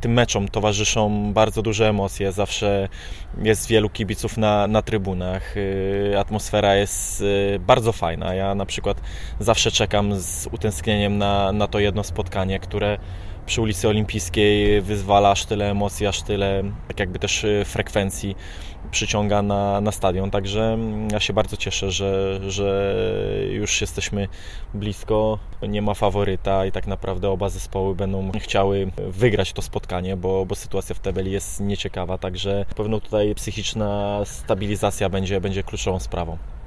Tym meczom towarzyszą bardzo duże emocje, zawsze jest wielu kibiców na, na trybunach, y, atmosfera jest y, bardzo fajna. Ja na przykład zawsze czekam z utęsknieniem na, na to jedno spotkanie, które przy ulicy Olimpijskiej wyzwala aż tyle emocji, aż tyle tak jakby też y, frekwencji przyciąga na, na stadion. Także mm, ja się bardzo cieszę, że, że już jesteśmy blisko. Nie ma faworyta i tak naprawdę oba zespoły będą chciały wygrać to spotkanie, bo, bo sytuacja w tabeli jest nieciekawa. Także pewno tutaj psychiczna stabilizacja będzie, będzie kluczową sprawą.